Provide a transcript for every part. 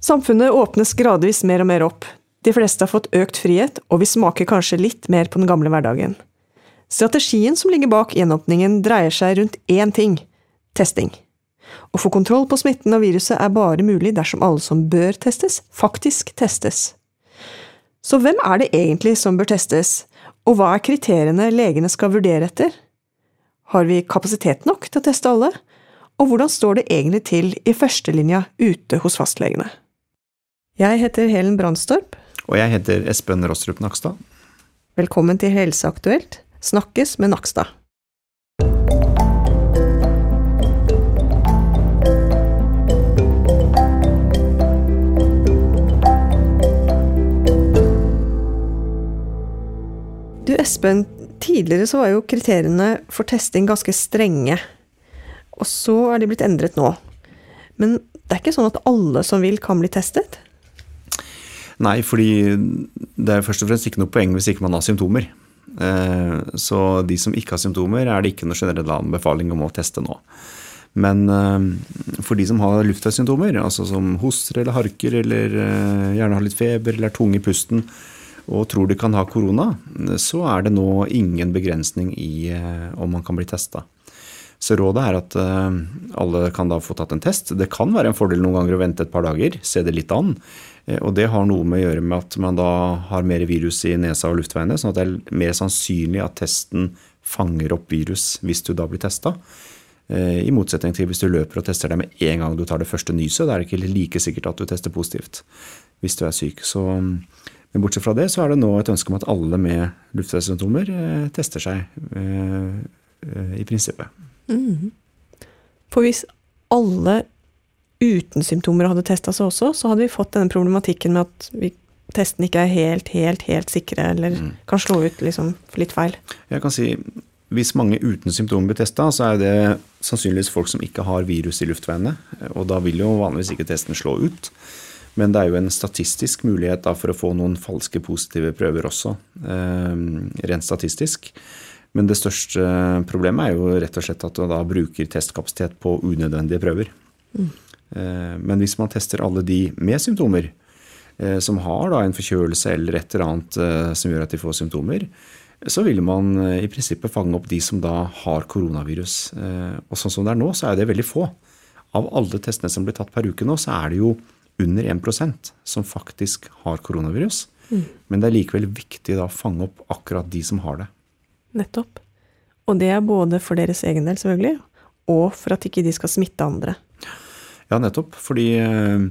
Samfunnet åpnes gradvis mer og mer opp. De fleste har fått økt frihet, og vi smaker kanskje litt mer på den gamle hverdagen. Strategien som ligger bak gjenåpningen, dreier seg rundt én ting – testing. Å få kontroll på smitten av viruset er bare mulig dersom alle som bør testes, faktisk testes. Så hvem er det egentlig som bør testes, og hva er kriteriene legene skal vurdere etter? Har vi kapasitet nok til å teste alle? Og hvordan står det egentlig til i førstelinja ute hos fastlegene? Jeg heter Helen Brandstorp. Og jeg heter Espen Rostrup Nakstad. Velkommen til Helseaktuelt. Snakkes med Nakstad. Du Espen, tidligere så var jo kriteriene for testing ganske strenge. Og så er de blitt endret nå. Men det er ikke sånn at alle som vil, kan bli testet? Nei, fordi det er først og fremst ikke noe poeng hvis ikke man har symptomer. Eh, så de som ikke har symptomer, er det ikke noe generell anbefaling om å teste nå. Men eh, for de som har luftveissymptomer, altså som hoster eller harker, eller eh, gjerne har litt feber eller er tunge i pusten, og tror de kan ha korona, så er det nå ingen begrensning i om man kan bli testa. Så rådet er at alle kan da få tatt en test. Det kan være en fordel noen ganger å vente et par dager, se det litt an. Eh, og det har noe med å gjøre med at man da har mer virus i nesa og luftveiene, sånn at det er mer sannsynlig at testen fanger opp virus hvis du da blir testa. Eh, I motsetning til hvis du løper og tester deg med en gang du tar det første nyset. Da er det ikke like sikkert at du tester positivt hvis du er syk. Så, men bortsett fra det så er det nå et ønske om at alle med luftveissymptomer eh, tester seg i prinsippet. Mm. For hvis alle uten symptomer hadde testa seg også, så hadde vi fått denne problematikken med at vi, testen ikke er helt, helt, helt sikre, eller mm. kan slå ut liksom litt feil. Jeg kan si hvis mange uten symptomer blir testa, så er det sannsynligvis folk som ikke har virus i luftveiene. Og da vil jo vanligvis ikke testen slå ut. Men det er jo en statistisk mulighet for å få noen falske positive prøver også, eh, rent statistisk. Men det største problemet er jo rett og slett at du da bruker testkapasitet på unødvendige prøver. Mm. Eh, men hvis man tester alle de med symptomer, eh, som har da en forkjølelse eller et eller annet eh, som gjør at de får symptomer, så vil man i prinsippet fange opp de som da har koronavirus. Og sånn som det er nå, så er det veldig få. Av alle testene som blir tatt per uke nå, så er det jo under 1% som faktisk har koronavirus. Mm. Men det er likevel viktig da å fange opp akkurat de som har det. Nettopp. Og det er både for deres egen del, selvfølgelig, og for at ikke de skal smitte andre. Ja, nettopp. Fordi eh,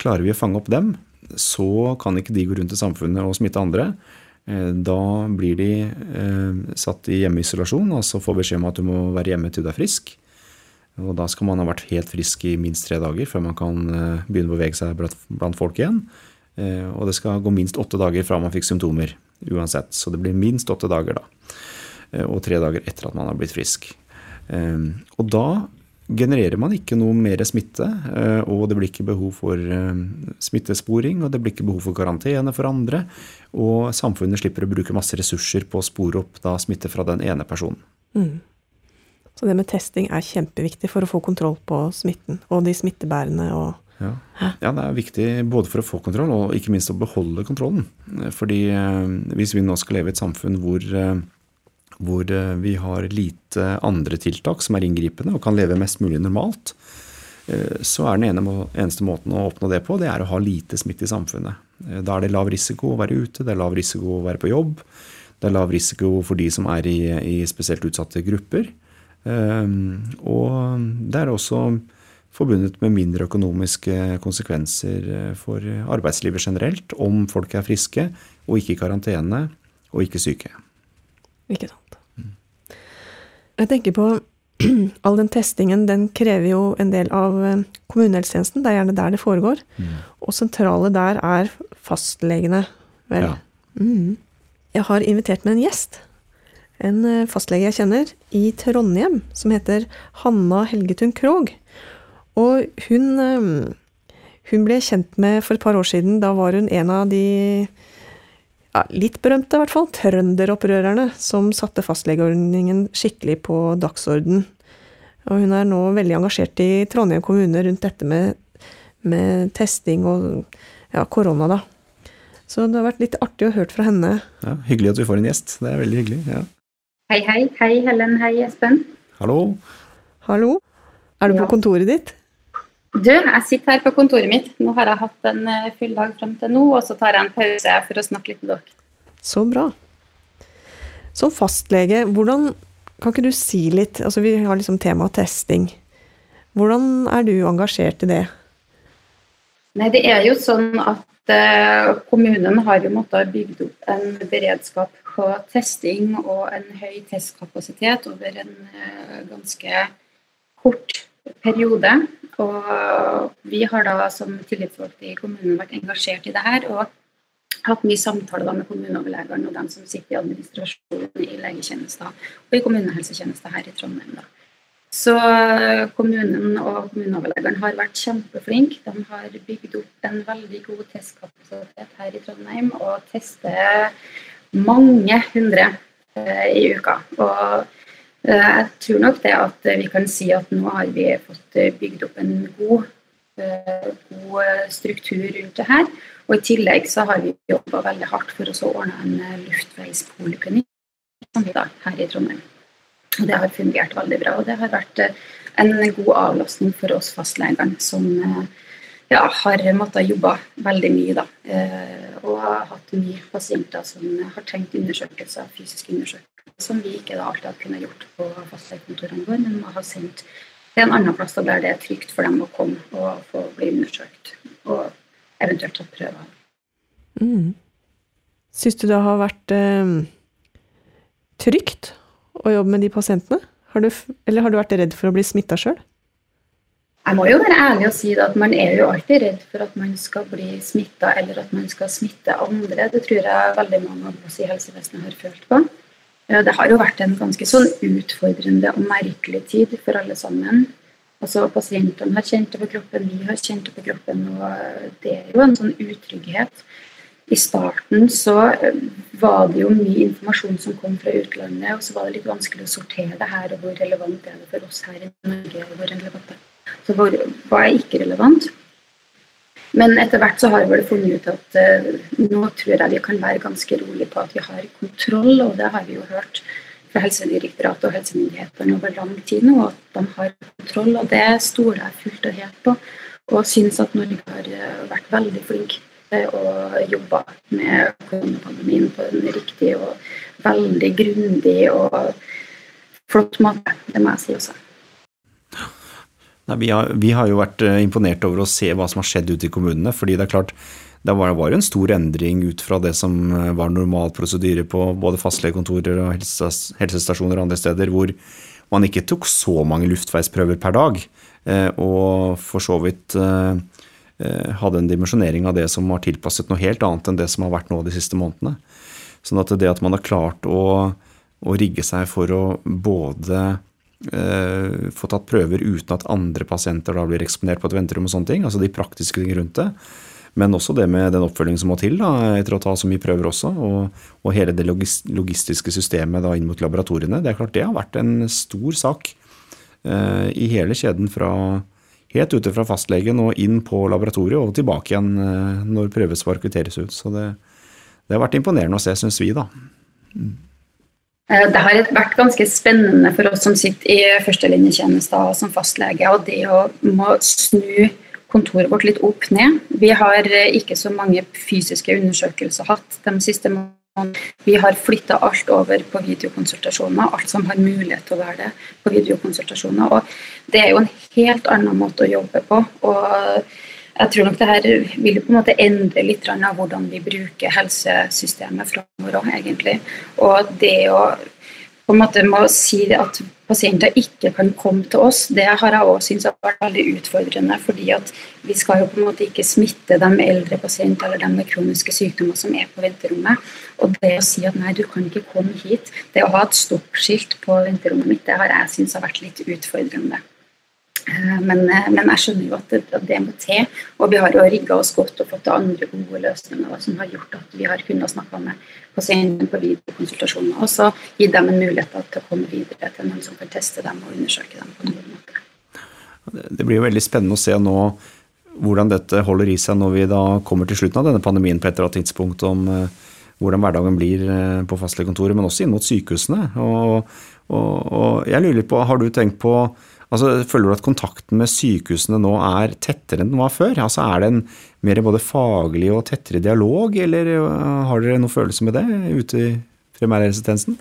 klarer vi å fange opp dem, så kan ikke de gå rundt i samfunnet og smitte andre. Eh, da blir de eh, satt i hjemmeisolasjon, altså får beskjed om at du må være hjemme til du er frisk. Og da skal man ha vært helt frisk i minst tre dager før man kan begynne å bevege seg blant folk igjen. Og det skal gå minst åtte dager fra man fikk symptomer uansett. Så det blir minst åtte dager da. Og tre dager etter at man har blitt frisk. Og da genererer man ikke noe mer smitte, eh, og det blir ikke behov for eh, smittesporing, og det blir ikke behov for karantene for andre, og samfunnet slipper å bruke masse ressurser på å spore opp da smitte fra den ene personen. Mm. Så det med testing er kjempeviktig for å få kontroll på smitten og de smittebærende og ja. ja. det er viktig både for å få kontroll og ikke minst å beholde kontrollen. Fordi eh, hvis vi nå skal leve i et samfunn hvor hvor eh, vi har lite andre tiltak som er inngripende og kan leve mest mulig normalt, eh, så er den eneste måten å oppnå det på, det er å ha lite smitte i samfunnet. Eh, da er det lav risiko å være ute, det er lav risiko å være på jobb. Det er lav risiko for de som er i, i spesielt utsatte grupper. Og det er også forbundet med mindre økonomiske konsekvenser for arbeidslivet generelt om folk er friske og ikke i karantene og ikke syke. Ikke sant. Jeg tenker på all den testingen, den krever jo en del av eh, kommunehelsetjenesten. Det er gjerne der det foregår. Mm. Og sentrale der er fastlegene, vel. Ja. Mm. Jeg har invitert med en gjest. En eh, fastlege jeg kjenner i Trondheim, som heter Hanna Helgetun Krogh. Og hun, eh, hun ble kjent med for et par år siden. Da var hun en av de litt berømte, i hvert fall, trønderopprørerne, som satte fastlegeordningen skikkelig på dagsorden. Og hun er nå veldig engasjert i Trondheim kommune rundt dette med, med testing og ja, korona, da. Så det har vært litt artig å høre fra henne. Ja, Hyggelig at vi får en gjest. Det er veldig hyggelig. ja. Hei, hei. Hei, Helen. Hei, Espen. Hallo. Hallo. Er du Ja. på kontoret ditt? Du, jeg sitter her på kontoret mitt. Nå har jeg hatt en eh, full dag frem til nå, og så tar jeg en pause for å snakke litt med dere. Så bra. Som fastlege, hvordan Kan ikke du si litt Altså, vi har liksom temaet testing. Hvordan er du engasjert i det? Nei, det er jo sånn at eh, kommunen har jo måttet bygd opp en beredskap på testing og en høy testkapasitet over en eh, ganske kort periode. Og vi har da som tillitsvalgte i kommunen vært engasjert i det her. og hatt mye samtaler med kommuneoverlegene og dem som sitter i administrasjonen i legetjenester og i kommunehelsetjenester her i Trondheim. Da. Så kommunen og kommuneoverlegene har vært kjempeflinke. De har bygd opp en veldig god testkapasitet her i Trondheim og tester mange hundre eh, i uka. Og jeg tror nok det at vi kan si at nå har vi fått eh, bygd opp en god, eh, god eh, struktur rundt det her. Og i tillegg så har vi jobba veldig hardt for å ordne en eh, luftveispoliklinikk her i Trondheim. Og det har fungert veldig bra. Og det har vært eh, en god avlastning for oss fastlegene som eh, ja, har måttet jobbe veldig mye. Da. Eh, og har hatt mye pasienter som har trengt undersøkelser, fysiske undersøkelser, som vi ikke da alltid har kunnet gjort på fastlegekontorene våre, men må ha sendt til en annen plass der det er trygt for dem å komme og få bli undersøkt. Og eventuelt tatt prøver. Mm. Syns du det har vært eh, trygt å jobbe med de pasientene? Har du, eller har du vært redd for å bli smitta sjøl? Jeg må jo være ærlig og si at man er jo alltid redd for at man skal bli smitta, eller at man skal smitte andre. Det tror jeg veldig mange av oss i helsevesenet har følt på. Det har jo vært en ganske sånn utfordrende og merkelig tid for alle sammen. Altså Pasientene har kjent det på kroppen, vi har kjent det på kroppen, og det er jo en sånn utrygghet. I starten så eh, var det jo mye informasjon som kom fra utlandet, og så var det litt vanskelig å sortere det her, og hvor relevant er det for oss her i Norge? hvor relevant det. Så hva er ikke relevant? Men etter hvert så har vi vel funnet ut at eh, nå tror jeg vi kan være ganske rolig på at vi har kontroll, og det har vi jo hørt fra Helsedirektoratet og helsemyndighetene over lang tid nå, at de har kontroll, og det stoler jeg fullt og helt på. Og syns at Norge har eh, vært veldig flink til å jobbe med koronapandemien på en riktig og veldig grundig og flott måte. Det må jeg si også. Nei, vi, har, vi har jo vært eh, imponert over å se hva som har skjedd ute i kommunene. fordi det er klart, det var, var jo en stor endring ut fra det som eh, var normal prosedyre på både fastlegekontorer og helsestas- helsestasjoner og andre steder, hvor man ikke tok så mange luftveisprøver per dag. eh, Og for så vidt hadde en dimensjonering av det som var tilpasset noe helt annet enn det som har vært nå de siste månedene. Sånn at det at man har klart å, å rigge seg for å både få tatt prøver uten at andre pasienter da blir eksponert på et venterom og sånne ting, altså de praktiske ting rundt det, men også det med den oppfølgingen som må til da, etter å ta så mye prøver også, og, og hele det logistiske systemet da inn mot laboratoriene. Det er klart det har vært en stor sak eh, i hele kjeden fra helt ute fra fastlegen og inn på laboratoriet og tilbake igjen eh, når prøvesvar kvitteres ut. Så det, det har vært imponerende å se, syns vi, da. Eh, Det har vært ganske spennende for oss som sitter i førstelinjetjenester som fastlege, og det å må snu kontoret vårt litt opp ned. Vi har eh, ikke så mange fysiske undersøkelser hatt de siste månedene. Vi har flytta alt over på videokonsultasjoner, alt som har mulighet til å være det på videokonsultasjoner. Og det er jo en helt annen måte å jobbe på. og jeg tror nok det her vil på en måte endre litt av hvordan vi bruker helsesystemet framover òg, egentlig. Og det å på en måte må si at pasienter ikke kan komme til oss, det har jeg òg syntes har vært veldig utfordrende. fordi at vi skal jo på en måte ikke smitte de eldre pasienter eller de med kroniske sykdommer som er på venterommet. Og det å si at nei, du kan ikke komme hit, det å ha et stoppskilt på venterommet mitt, det har jeg syntes har vært litt utfordrende. Eh, Men, eh, men jeg skjønner jo at det, at det må til. Og vi har jo rigga oss godt og fått andre gode løsninger som har gjort at vi har kunnet snakke med pasienten på videokonsultasjoner og så gi dem en mulighet til å komme videre til noen som kan teste dem og undersøke dem på en god måte. Det blir jo veldig spennende å se nå hvordan dette holder i seg når vi da kommer til slutten av denne pandemien på et eller annet tidspunkt, om hvordan hverdagen blir på fastlegekontoret, men også inn mot sykehusene. Og, og, og jeg lurer litt på, har du tenkt på Altså, Føler du at kontakten med sykehusene nå er tettere enn den var før? Altså, Er det en mer både faglig og tettere dialog, eller øh, har dere noen følelse med det ute i primærhelsetjenesten?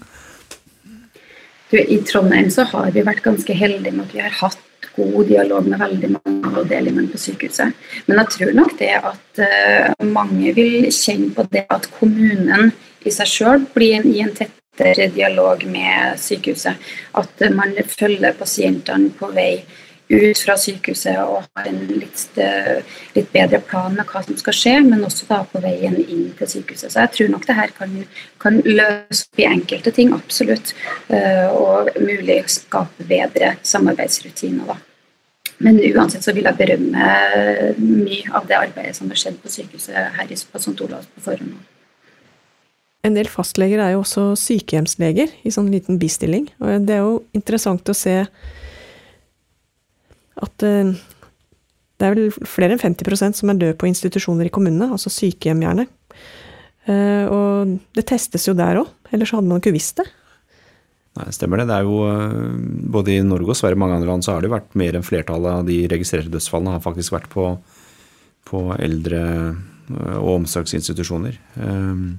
I Trondheim så har vi vært ganske heldige med at vi har hatt god dialog med veldig mange av avdelingene på sykehuset. Men jeg tror nok det at uh, mange vil kjenne på det at kommunen i seg sjøl blir i en tett tettere dialog med sykehuset. At man følger pasientene på vei ut fra sykehuset og har en litt, eh, litt, bedre plan med hva som skal skje, men også da på veien inn til sykehuset. Så jeg tror nok det her kan, kan løse opp i enkelte ting, absolutt. Eh, og mulig skape bedre samarbeidsrutiner, da. Men uansett så vil jeg berømme mye av det arbeidet som har skjedd på sykehuset her i St. Olavs på forhånd. En del fastleger er jo også sykehjemsleger i sånn liten bistilling. Og det er jo interessant å se at uh, det er vel flere enn 50% som er død på institusjoner i kommunene, altså sykehjem gjerne. Uh, og det testes jo der òg, ellers hadde man ikke visst det. Nei, stemmer det. Det er jo eh, Både i Norge og Sverige og mange andre land så har det jo vært mer enn flertallet av de registrerte dødsfallene har faktisk vært på, på eldre- og omsorgsinstitusjoner. Um,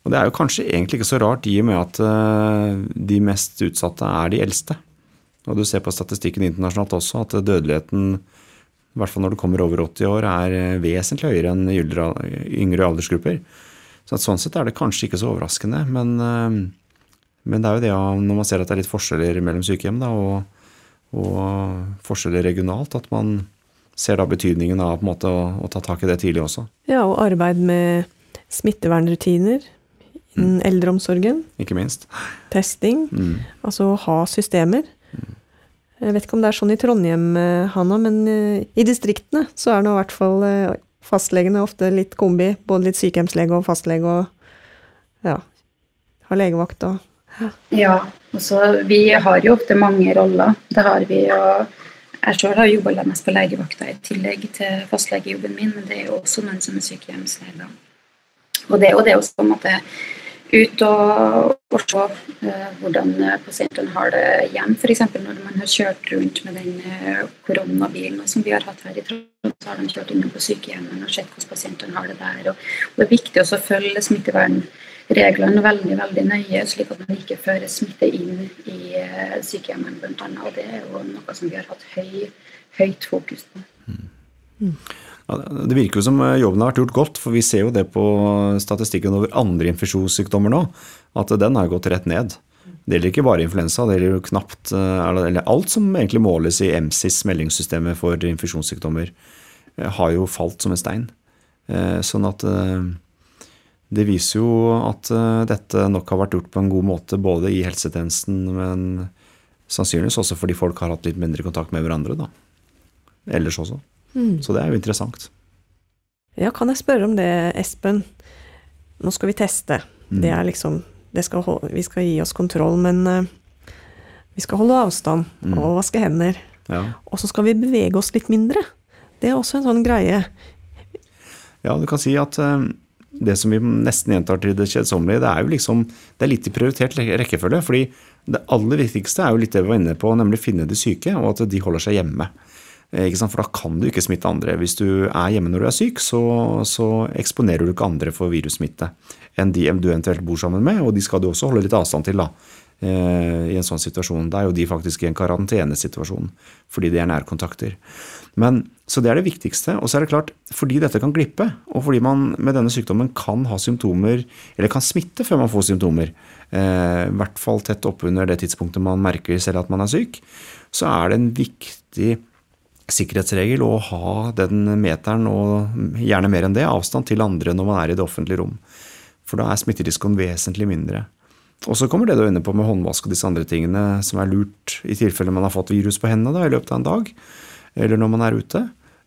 og det er jo kanskje egentlig ikke så rart i og med at eh, de mest utsatte er de eldste. Og du ser på statistikken internasjonalt også at dødeligheten, i hvert fall når du kommer over 80 år, er eh, vesentlig høyere enn yngre aldersgrupper. Så sånn sett er det kanskje ikke så overraskende. Men, eh, men, det er jo det når man ser at det er litt forskjeller mellom sykehjem da, og, og, forskjeller regionalt, at man ser da betydningen av måte, å, å ta tak i det tidlig også. Ja, og arbeid med smittevernrutiner Mm. Eldreomsorgen. Ikke minst. Testing. Mm. Altså å ha systemer. Mm. Jeg vet ikke om det er sånn i Trondheim, eh, Hanna, men eh, i distriktene så er nå i hvert fall eh, fastlegene ofte litt kombi. Både litt sykehjemslege og fastlege og ja, har legevakt og ja. ja altså, vi har jo ofte mange roller. Det har vi. og jeg sjøl har jobba mest på legevakta i tillegg til fastlegejobben min, men det er jo også noen som er sykehjemsleger. Og det, og det er også på en måte ut og, og se uh, hvordan pasientene har det hjem. F.eks. når man har kjørt rundt med den uh, koronabilen som vi har hatt her i Trondheim, så har de kjørt inn på sykehjemmene og sett hvordan pasientene har det der. Og, og det er viktig også å følge smittevernreglene veldig veldig nøye, slik at man ikke fører smitte inn i uh, sykehjemmene bl.a. Og det er jo noe som vi har hatt høy, høyt fokus på. Mm. Det virker jo som eh, jobben har vært gjort godt, for vi ser jo det på statistikken over andre infeksjonssykdommer nå, at den har gått rett ned. Det gjelder ikke bare influensa, det gjelder jo knapt eh, eller alt som egentlig måles i MSIS, meldingssystemet for infeksjonssykdommer, eh, har jo falt som en stein. Sånn at det viser jo at dette nok har vært gjort på en god måte både i helsetjenesten, men sannsynligvis også fordi folk har hatt litt mindre kontakt med hverandre, da. Ellers også. Mm. Så det er jo interessant. Ja, kan jeg spørre om det, Espen? Nå skal vi teste. Mm. Det er liksom det skal, Vi skal gi oss kontroll, men uh, vi skal holde avstand mm. og vaske hender. Ja. Og så skal vi bevege oss litt mindre. Det er også en sånn greie. Ja, du kan si at uh, det som vi nesten gjentar til det kjedsommelige, det er jo liksom Det er litt i prioritert rekkefølge. fordi det aller viktigste er jo litt det vi var inne på, nemlig finne de syke, og at de holder seg hjemme. Eh, For da kan du ikke smitte andre. Hvis du er hjemme når du er syk, så, så eksponerer du ikke andre for virussmitte enn de du eventuelt bor sammen med, og de skal du også holde litt avstand til da, eh, i en sånn situasjon. Da er jo de faktisk i en karantenesituasjon fordi de er nærkontakter. Men, så det er det viktigste. Og så er det klart, fordi dette kan glippe, og fordi man med denne sykdommen kan ha symptomer, eller kan smitte før man får symptomer, eh, i hvert fall tett oppunder det tidspunktet man merker selv at man er syk, så er det en viktig sikkerhetsregel å ha den meteren, og gjerne mer enn det, avstand til andre når man er i det offentlige rom. For da er smitterisikoen vesentlig mindre. Og så kommer det du er inne på med håndvask og disse andre tingene som er lurt i tilfelle man har fått virus på hendene da, i løpet av en dag, eller når man er ute.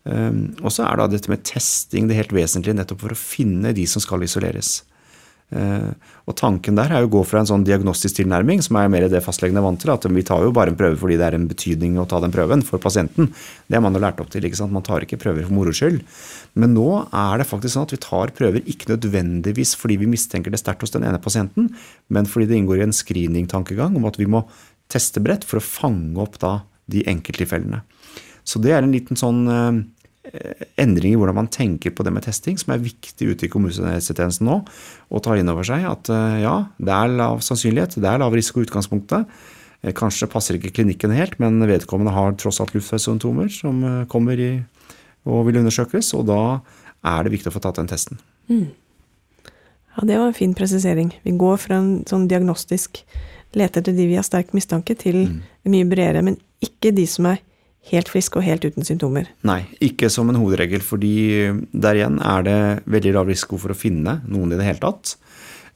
Ehm, og så er da dette med testing det helt vesentlige nettopp for å finne de som skal isoleres. Eh, og tanken der er å gå fra en sånn diagnostisk tilnærming, som er mer det fastlegene er vant til, at vi tar jo bare en prøve fordi det er en betydning å ta den prøven for pasienten. Det har man jo lært opp til. ikke sant? Man tar ikke prøver for moro skyld. Men nå er det faktisk sånn at vi tar prøver ikke nødvendigvis fordi vi mistenker det sterkt hos den ene pasienten, men fordi det inngår i en screeningtankegang om at vi må teste bredt for å fange opp da de enkelttilfellene. Så det er en liten sånn Eh, endring i hvordan man tenker på det med testing, som er viktig ute i kommunehelsetjenesten nå. Og tar inn over seg at eh, ja, det er lav sannsynlighet, det er lav risiko i utgangspunktet. Eh, kanskje passer ikke klinikken helt, men vedkommende har tross alt luftveissymptomer som kommer i, og vil undersøkes, og da er det viktig å få tatt den testen. Mm. Ja, det var en fin presisering. Vi går fra en sånn diagnostisk leter etter de vi har sterk mistanke, til mm. mye bredere, men ikke de som er helt frisk og helt uten symptomer? Nei, ikke som en hovedregel, fordi der igjen er det veldig lav risiko for å finne noen i det hele tatt.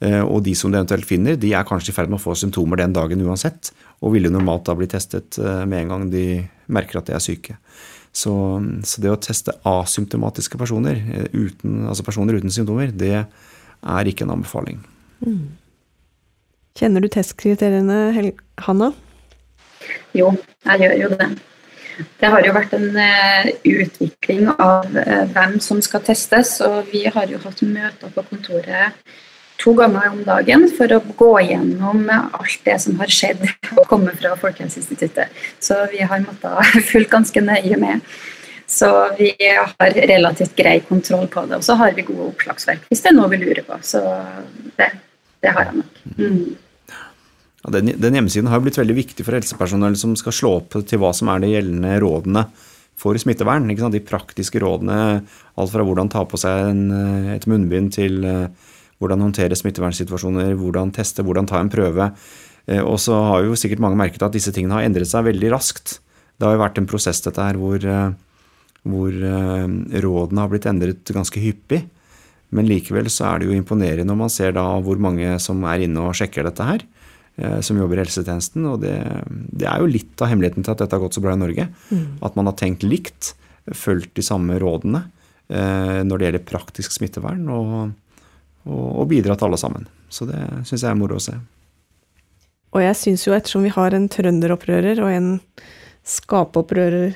Eh, og de som det eventuelt finner, de er kanskje i ferd med å få symptomer den dagen uansett, og ville normalt da bli testet eh, med en gang de merker at de er syke. Så, så det å teste asymptomatiske personer, eh, uten, altså personer uten symptomer, det er ikke en anbefaling. Mm. Kjenner du testkriteriene, Hanna? Jo, jeg gjør jo det. Det har jo vært en uh, utvikling av uh, hvem som skal testes. og Vi har jo hatt møter på kontoret to ganger om dagen for å gå gjennom alt det som har skjedd og kommet fra Folkehelseinstituttet. Så vi har måttet fulgt ganske nøye med. Så vi har relativt grei kontroll på det. Og så har vi gode oppslagsverk hvis det er noe vi lurer på. Så det, det har jeg nok. Mm. Den, den, hjemmesiden har blitt veldig viktig for helsepersonell som skal slå opp til hva som er de gjeldende rådene for smittevern. De praktiske rådene, alt fra hvordan ta på seg en, et munnbind til uh, hvordan håndtere smittevernsituasjoner, hvordan teste, hvordan ta en prøve. Uh, og så har jo sikkert mange merket at disse tingene har endret seg veldig raskt. Det har jo vært en prosess dette her hvor, hvor rådene har blitt endret ganske hyppig. Men likevel så er det jo imponerende når man ser da hvor mange som er inne og sjekker dette her. Eh, som jobber i helsetjenesten. Og det, det, er jo litt av hemmeligheten til at dette har gått så bra i Norge. Mm. At man har tenkt likt, fulgt de samme rådene eh, når det gjelder praktisk smittevern, og, og, og bidratt alle sammen. Så det syns jeg er moro å se. Og jeg syns jo, ettersom vi har en trønderopprører og en skapeopprører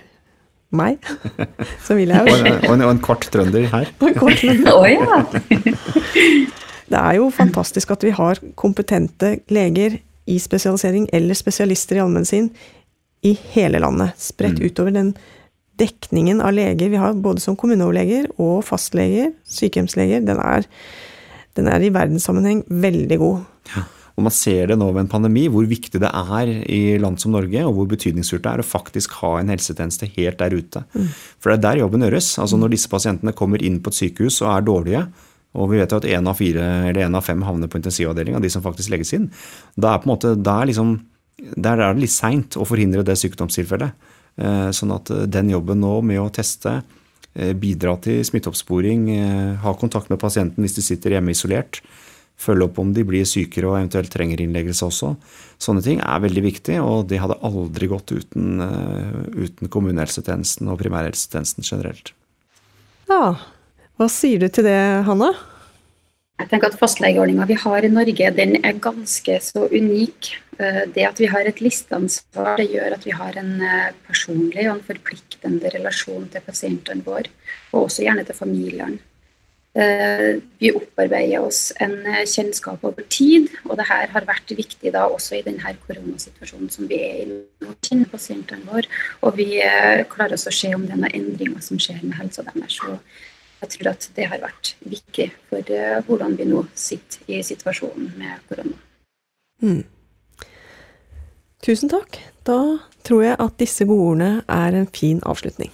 meg, så vil jeg jo og, en, og en kort trønder her. Og en kort trønder. oh, ja. Det er jo fantastisk at vi har kompetente leger i spesialisering, eller spesialister i allmennsin i hele landet. Spredt mm. utover den dekningen av leger vi har, både som kommuneoverleger og fastleger, sykehjemsleger, den er, den er i verdenssammenheng veldig god. Ja. Og man ser det nå ved en pandemi, hvor viktig det er i land som Norge, og hvor betydningsfullt det er å faktisk ha en helsetjeneste helt der ute. Mm. For det er der jobben gjøres. Altså Når disse pasientene kommer inn på et sykehus og er dårlige, og vi vet jo at én av fire eller én av fem havner på intensivavdelinga, de som faktisk legges inn. Da er, på en måte, er, liksom, der er det litt seint å forhindre det sykdomstilfellet. Eh, sånn at eh, den jobben nå med å teste, eh, bidra til smitteoppsporing, ha kontakt med pasienten hvis de sitter hjemme isolert, følge opp om de blir sykere og eventuelt trenger innleggelse også. Sånne ting er veldig viktig, og det hadde aldri gått uten, uten kommunehelsetjenesten og primærhelsetjenesten generelt. Ja, hva sier du til det, Hanna? Jeg tenker at Fastlegeordninga vi har i Norge, den er ganske så unik. Eh, det at vi har et listeansvar, det gjør at vi har en eh, personlig og en forpliktende relasjon til pasientene våre, og også gjerne til familiene. Eh, vi opparbeider oss en kjennskap over tid, og det her har vært viktig da også i denne koronasituasjonen som vi er i nå. kjenner pasientene våre, og vi klarer oss å se om det er noen endringer som skjer med helsa deres. Så jeg tror at det har vært viktig for uh, hvordan vi nå sitter i situasjonen med korona. Mm. Tusen takk. Da tror jeg at disse gode er en fin avslutning.